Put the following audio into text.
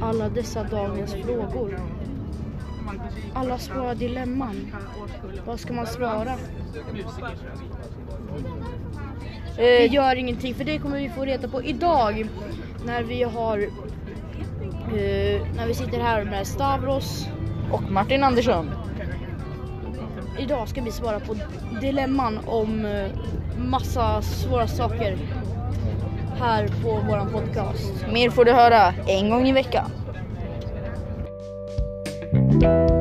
alla dessa dagens frågor. Alla svåra dilemman. Vad ska man svara? Vi Eh, gör ingenting för det kommer vi få reda på idag när vi har eh, när vi sitter här med Stavros. och Martin Andersson. Idag ska vi svara på dilemman om eh, massa svåra saker här på våran podcast. Mer får du höra en gång i veckan. thank you